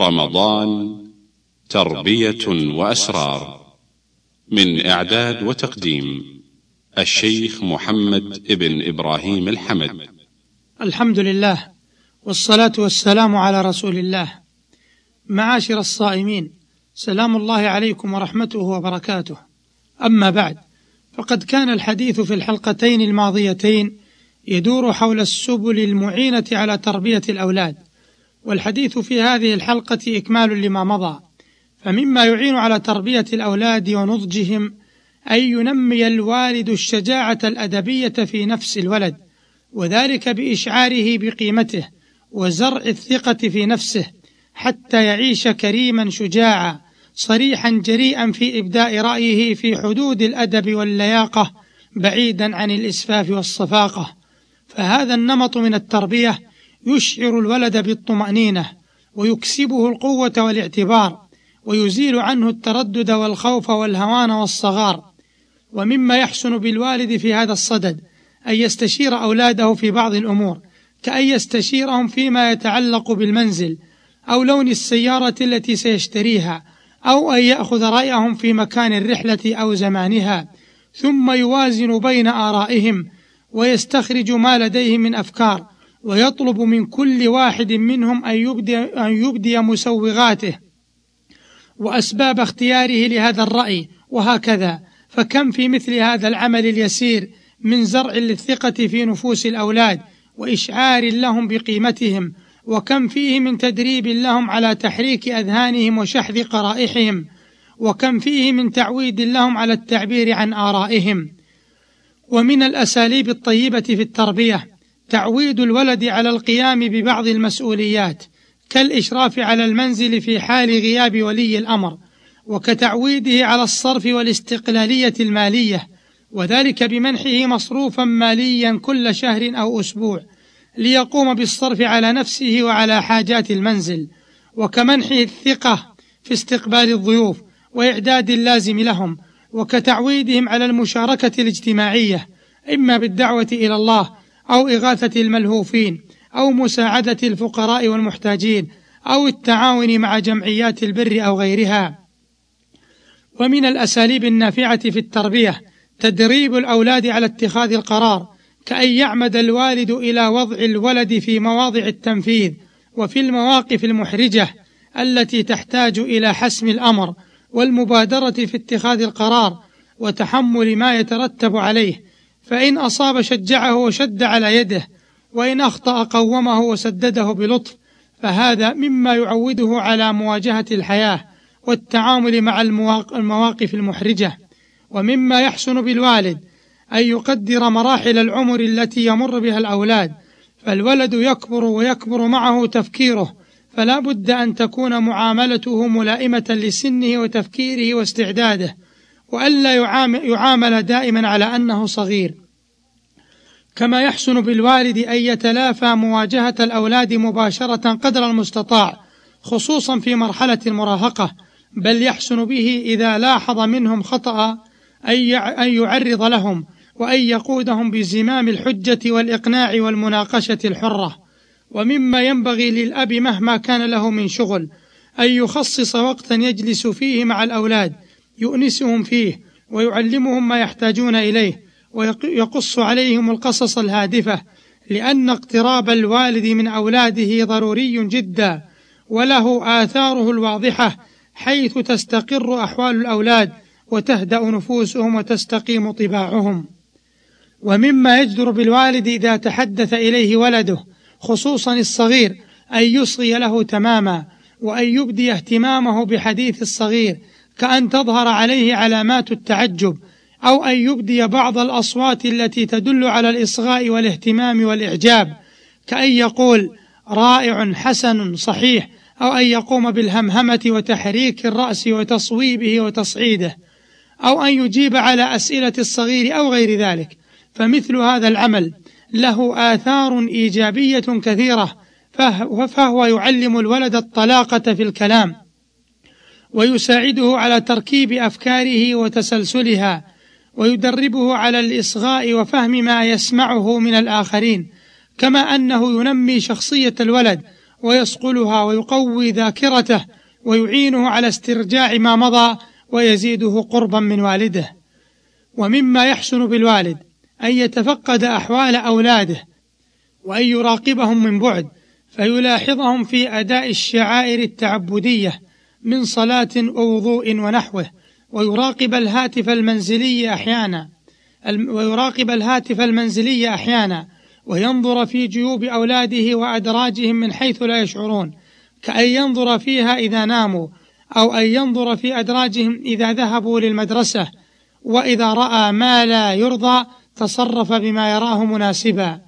رمضان تربية وأسرار من إعداد وتقديم الشيخ محمد ابن إبراهيم الحمد. الحمد لله والصلاة والسلام على رسول الله. معاشر الصائمين سلام الله عليكم ورحمته وبركاته. أما بعد فقد كان الحديث في الحلقتين الماضيتين يدور حول السبل المعينة على تربية الأولاد. والحديث في هذه الحلقة إكمال لما مضى فمما يعين على تربية الأولاد ونضجهم أن ينمي الوالد الشجاعة الأدبية في نفس الولد وذلك بإشعاره بقيمته وزرع الثقة في نفسه حتى يعيش كريما شجاعا صريحا جريئا في إبداء رأيه في حدود الأدب واللياقة بعيدا عن الإسفاف والصفاقة. فهذا النمط من التربية يشعر الولد بالطمأنينة ويكسبه القوة والاعتبار ويزيل عنه التردد والخوف والهوان والصغار. ومما يحسن بالوالد في هذا الصدد أن يستشير أولاده في بعض الأمور كأن يستشيرهم فيما يتعلق بالمنزل أو لون السيارة التي سيشتريها أو أن يأخذ رأيهم في مكان الرحلة أو زمانها ثم يوازن بين آرائهم ويستخرج ما لديه من أفكار. ويطلب من كل واحد منهم أن يبدي, أن يبدي مسوغاته وأسباب اختياره لهذا الرأي وهكذا. فكم في مثل هذا العمل اليسير من زرع للثقة في نفوس الأولاد وإشعار لهم بقيمتهم وكم فيه من تدريب لهم على تحريك أذهانهم وشحذ قرائحهم وكم فيه من تعويد لهم على التعبير عن آرائهم. ومن الأساليب الطيبة في التربية تعويد الولد على القيام ببعض المسؤوليات كالإشراف على المنزل في حال غياب ولي الأمر وكتعويده على الصرف والاستقلالية المالية وذلك بمنحه مصروفا ماليا كل شهر أو أسبوع ليقوم بالصرف على نفسه وعلى حاجات المنزل وكمنحه الثقة في استقبال الضيوف وإعداد اللازم لهم وكتعويدهم على المشاركة الاجتماعية إما بالدعوة إلى الله أو إغاثة الملهوفين أو مساعدة الفقراء والمحتاجين أو التعاون مع جمعيات البر أو غيرها. ومن الأساليب النافعة في التربية تدريب الأولاد على اتخاذ القرار كأن يعمد الوالد إلى وضع الولد في مواضع التنفيذ وفي المواقف المحرجة التي تحتاج إلى حسم الأمر والمبادرة في اتخاذ القرار وتحمل ما يترتب عليه فإن أصاب شجعه وشد على يده وإن أخطأ قومه وسدده بلطف فهذا مما يعوده على مواجهة الحياة والتعامل مع المواقف المحرجة. ومما يحسن بالوالد أن يقدر مراحل العمر التي يمر بها الأولاد فالولد يكبر ويكبر معه تفكيره فلا بد أن تكون معاملته ملائمة لسنه وتفكيره واستعداده. وألا يعامل دائما على أنه صغير. كما يحسن بالوالد أن يتلافى مواجهة الأولاد مباشرة قدر المستطاع خصوصا في مرحلة المراهقة. بل يحسن به إذا لاحظ منهم خطأ أن يعرض لهم وأن يقودهم بزمام الحجة والإقناع والمناقشة الحرة. ومما ينبغي للأب مهما كان له من شغل أن يخصص وقتا يجلس فيه مع الأولاد يؤنسهم فيه ويعلمهم ما يحتاجون إليه ويقص عليهم القصص الهادفة لأن اقتراب الوالد من أولاده ضروري جدا وله آثاره الواضحة حيث تستقر أحوال الأولاد وتهدأ نفوسهم وتستقيم طباعهم. ومما يجدر بالوالد إذا تحدث إليه ولده خصوصا الصغير أن يصغي له تماما وأن يبدي اهتمامه بحديث الصغير كأن تظهر عليه علامات التعجب أو أن يبدي بعض الأصوات التي تدل على الإصغاء والاهتمام والإعجاب كأن يقول رائع حسن صحيح أو أن يقوم بالهمهمة وتحريك الرأس وتصويبه وتصعيده أو أن يجيب على أسئلة الصغير أو غير ذلك. فمثل هذا العمل له آثار إيجابية كثيرة فهو يعلم الولد الطلاقة في الكلام. ويساعده على تركيب أفكاره وتسلسلها ويدربه على الإصغاء وفهم ما يسمعه من الآخرين كما أنه ينمي شخصية الولد ويصقلها ويقوي ذاكرته ويعينه على استرجاع ما مضى ويزيده قربا من والده. ومما يحسن بالوالد أن يتفقد أحوال أولاده وأن يراقبهم من بعد فيلاحظهم في أداء الشعائر التعبدية من صلاة ووضوء ونحوه ويراقب الهاتف المنزلي أحيانا ويراقب الهاتف المنزلي أحيانا وينظر في جيوب أولاده وأدراجهم من حيث لا يشعرون كأن ينظر فيها إذا ناموا أو أن ينظر في أدراجهم إذا ذهبوا للمدرسة وإذا رأى ما لا يرضى تصرف بما يراه مناسبا.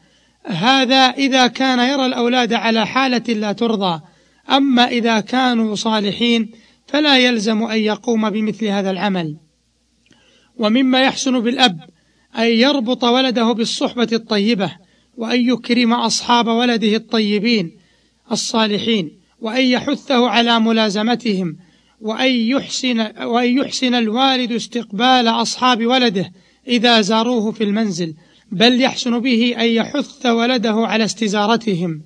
هذا إذا كان يرى الأولاد على حالة لا ترضى أما إذا كانوا صالحين فلا يلزم أن يقوم بمثل هذا العمل. ومما يحسن بالأب أن يربط ولده بالصحبة الطيبة وأن يكرم أصحاب ولده الطيبين الصالحين وأن يحثه على ملازمتهم وأن يحسن وأن يحسن الوالد استقبال أصحاب ولده إذا زاروه في المنزل بل يحسن به أن يحث ولده على استزارتهم.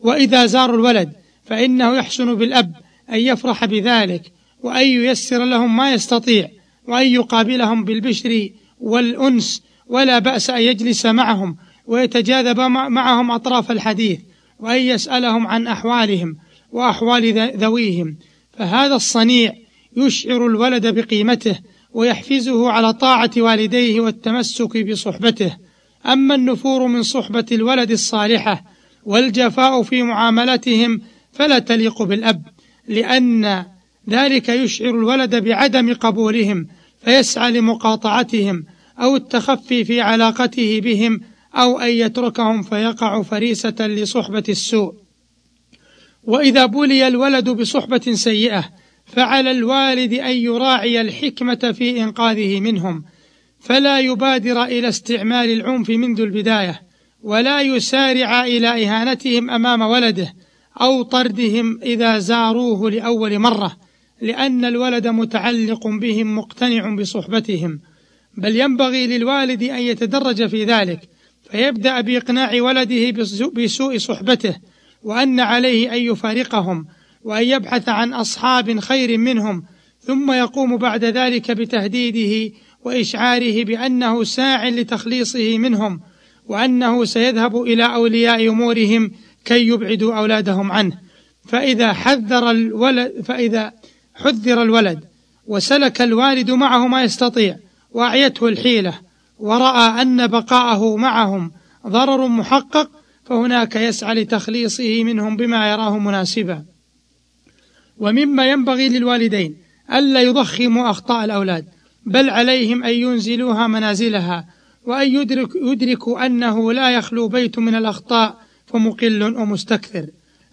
وإذا زاروا الولد فإنه يحسن بالأب أن يفرح بذلك وأن ييسر لهم ما يستطيع وأن يقابلهم بالبشر والأنس ولا بأس أن يجلس معهم ويتجاذب معهم أطراف الحديث وأن يسألهم عن أحوالهم وأحوال ذويهم. فهذا الصنيع يشعر الولد بقيمته ويحفزه على طاعة والديه والتمسك بصحبته. أما النفور من صحبة الولد الصالحة والجفاء في معاملتهم فلا تليق بالأب لأن ذلك يشعر الولد بعدم قبولهم فيسعى لمقاطعتهم أو التخفي في علاقته بهم أو أن يتركهم فيقع فريسة لصحبة السوء. وإذا بلي الولد بصحبة سيئة فعلى الوالد أن يراعي الحكمة في إنقاذه منهم. فلا يبادر إلى استعمال العنف منذ البداية ولا يسارع إلى إهانتهم أمام ولده. أو طردهم إذا زاروه لأول مرة لأن الولد متعلق بهم مقتنع بصحبتهم. بل ينبغي للوالد أن يتدرج في ذلك فيبدأ بإقناع ولده بسوء صحبته وأن عليه أن يفارقهم وأن يبحث عن أصحاب خير منهم ثم يقوم بعد ذلك بتهديده وإشعاره بأنه ساع لتخليصه منهم وأنه سيذهب إلى أولياء أمورهم كي يبعدوا أولادهم عنه. فإذا حذر الولد فإذا حذر الولد وسلك الوالد معه ما يستطيع وأعيته الحيلة ورأى أن بقاءه معهم ضرر محقق فهناك يسعى لتخليصه منهم بما يراه مناسبا. ومما ينبغي للوالدين ألا يضخموا أخطاء الأولاد بل عليهم أن ينزلوها منازلها وأن يدرك يدركوا أنه لا يخلو بيت من الأخطاء فمقل ومستكثر.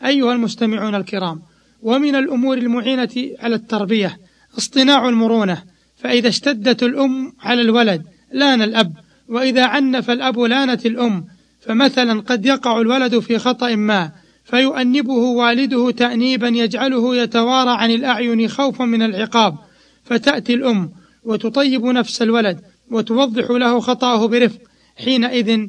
أيها المستمعون الكرام ومن الأمور المعينة على التربية اصطناع المرونة. فإذا اشتدت الأم على الولد لأن الأب وإذا عنف الأب لانت الأم فمثلا قد يقع الولد في خطأ ما فيؤنبه والده تأنيبا يجعله يتوارى عن الأعين خوفا من العقاب. فتأتي الأم وتطيب نفس الولد وتوضح له خطأه برفق. حينئذ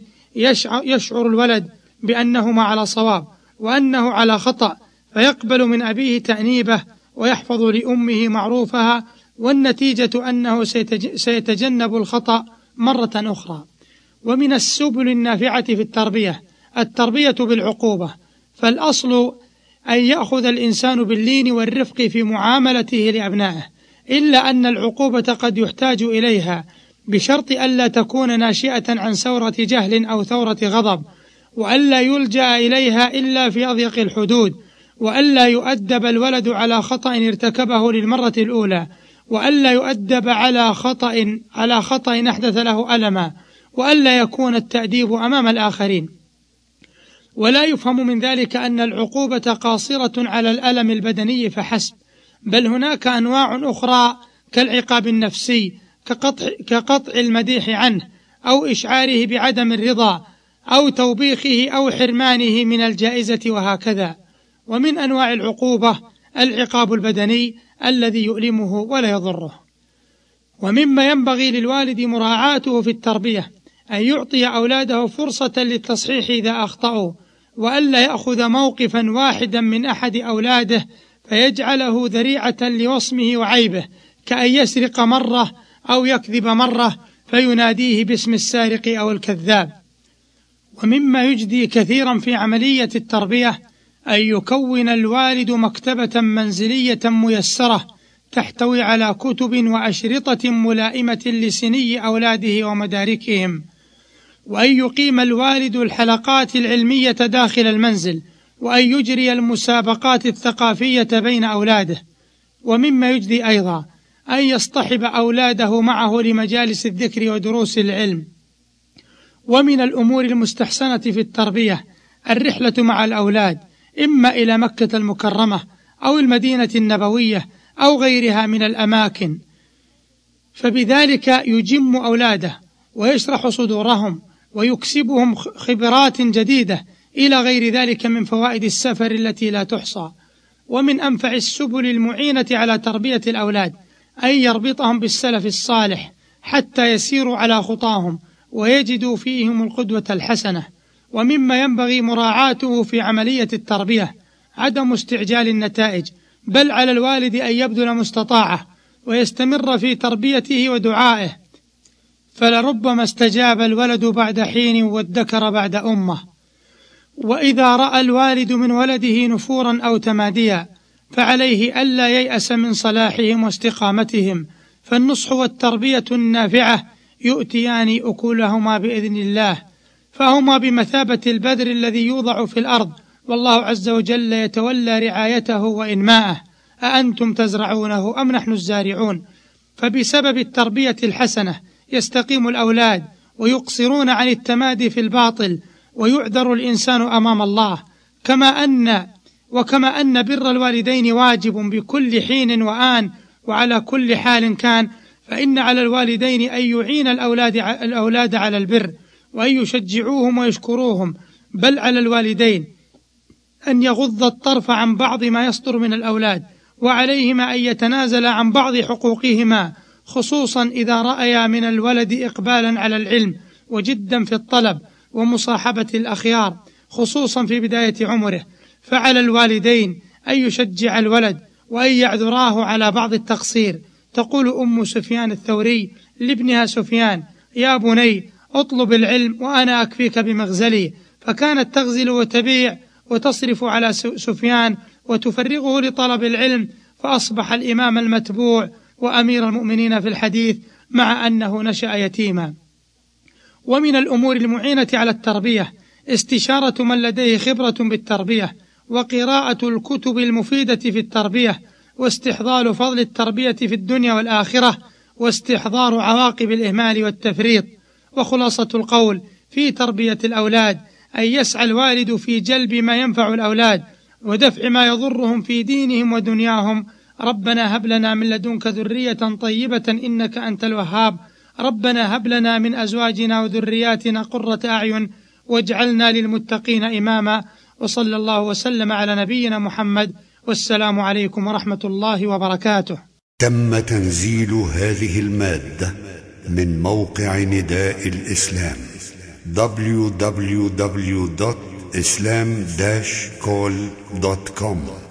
يشعر الولد بأنهما على صواب وأنه على خطأ فيقبل من أبيه تأنيبه ويحفظ لأمه معروفها والنتيجة أنه سيتجنب الخطأ مرة أخرى. ومن السبل النافعة في التربية التربية بالعقوبة. فالأصل أن يأخذ الإنسان باللين والرفق في معاملته لأبنائه إلا أن العقوبة قد يحتاج إليها بشرط ألا تكون ناشئة عن ثورة جهل أو ثورة غضب. وألا يلجأ إليها إلا في أضيق الحدود وألا يؤدب الولد على خطأ ارتكبه للمرة الأولى وألا يؤدب على خطأ على خطأ أحدث له ألما وألا يكون التأديب أمام الآخرين. ولا يفهم من ذلك أن العقوبة قاصرة على الألم البدني فحسب بل هناك أنواع أخرى كالعقاب النفسي كقطع, كقطع المديح عنه أو إشعاره بعدم الرضا أو توبيخه أو حرمانه من الجائزة وهكذا. ومن أنواع العقوبة العقاب البدني الذي يؤلمه ولا يضره. ومما ينبغي للوالد مراعاته في التربية أن يعطي أولاده فرصة للتصحيح إذا أخطأوا وألا يأخذ موقفا واحدا من أحد أولاده فيجعله ذريعة لوصمه وعيبه كأن يسرق مرة أو يكذب مرة فيناديه باسم السارق أو الكذاب. ومما يجدي كثيرا في عملية التربية أن يكون الوالد مكتبة منزلية ميسرة تحتوي على كتب وأشرطة ملائمة لسني أولاده ومداركهم وأن يقيم الوالد الحلقات العلمية داخل المنزل وأن يجري المسابقات الثقافية بين أولاده. ومما يجدي أيضا أن يصطحب أولاده معه لمجالس الذكر ودروس العلم. ومن الأمور المستحسنة في التربية الرحلة مع الأولاد إما إلى مكة المكرمة أو المدينة النبوية أو غيرها من الأماكن. فبذلك يجم أولاده ويشرح صدورهم ويكسبهم خبرات جديدة إلى غير ذلك من فوائد السفر التي لا تحصى. ومن أنفع السبل المعينة على تربية الأولاد أن يربطهم بالسلف الصالح حتى يسيروا على خطاهم ويجدوا فيهم القدوة الحسنة ومما ينبغي مراعاته في عملية التربية عدم استعجال النتائج بل على الوالد أن يبذل مستطاعة ويستمر في تربيته ودعائه. فلربما استجاب الولد بعد حين وادكر بعد أمه. وإذا رأى الوالد من ولده نفورا أو تماديا فعليه ألا ييأس من صلاحهم واستقامتهم فالنصح والتربية النافعة يؤتيان أكلهما بإذن الله فهما بمثابة البذر الذي يوضع في الأرض والله عز وجل يتولى رعايته وإنماءه أأنتم تزرعونه أم نحن الزارعون؟ فبسبب التربية الحسنة يستقيم الأولاد ويقصرون عن التمادي في الباطل ويعذر الإنسان أمام الله كما أن وكما أن بر الوالدين واجب بكل حين وآن وعلى كل حال كان فإن على الوالدين أن يعين الأولاد الأولاد على البر وأن يشجعوهم ويشكروهم بل على الوالدين أن يغض الطرف عن بعض ما يصدر من الأولاد وعليهما أن يتنازل عن بعض حقوقهما خصوصا إذا رأيا من الولد إقبالا على العلم وجدا في الطلب ومصاحبة الأخيار خصوصا في بداية عمره. فعلى الوالدين أن يشجع الولد وأن يعذراه على بعض التقصير تقول أم سفيان الثوري لابنها سفيان يا بني اطلب العلم وأنا أكفيك بمغزلي. فكانت تغزل وتبيع وتصرف على سفيان وتفرغه لطلب العلم فأصبح الإمام المتبوع وأمير المؤمنين في الحديث مع أنه نشأ يتيما. ومن الأمور المعينة على التربية استشارة من لديه خبرة بالتربية وقراءة الكتب المفيدة في التربية واستحضار فضل التربية في الدنيا والآخرة واستحضار عواقب الإهمال والتفريط. وخلاصة القول في تربية الأولاد أن يسعى الوالد في جلب ما ينفع الأولاد ودفع ما يضرهم في دينهم ودنياهم. ربنا هب لنا من لدنك ذرية طيبة إنك أنت الوهاب. ربنا هب لنا من أزواجنا وذرياتنا قرة أعين واجعلنا للمتقين إماما. وصلى الله وسلم على نبينا محمد والسلام عليكم ورحمة الله وبركاته. تم تنزيل هذه المادة من موقع نداء الإسلام www.islam-call.com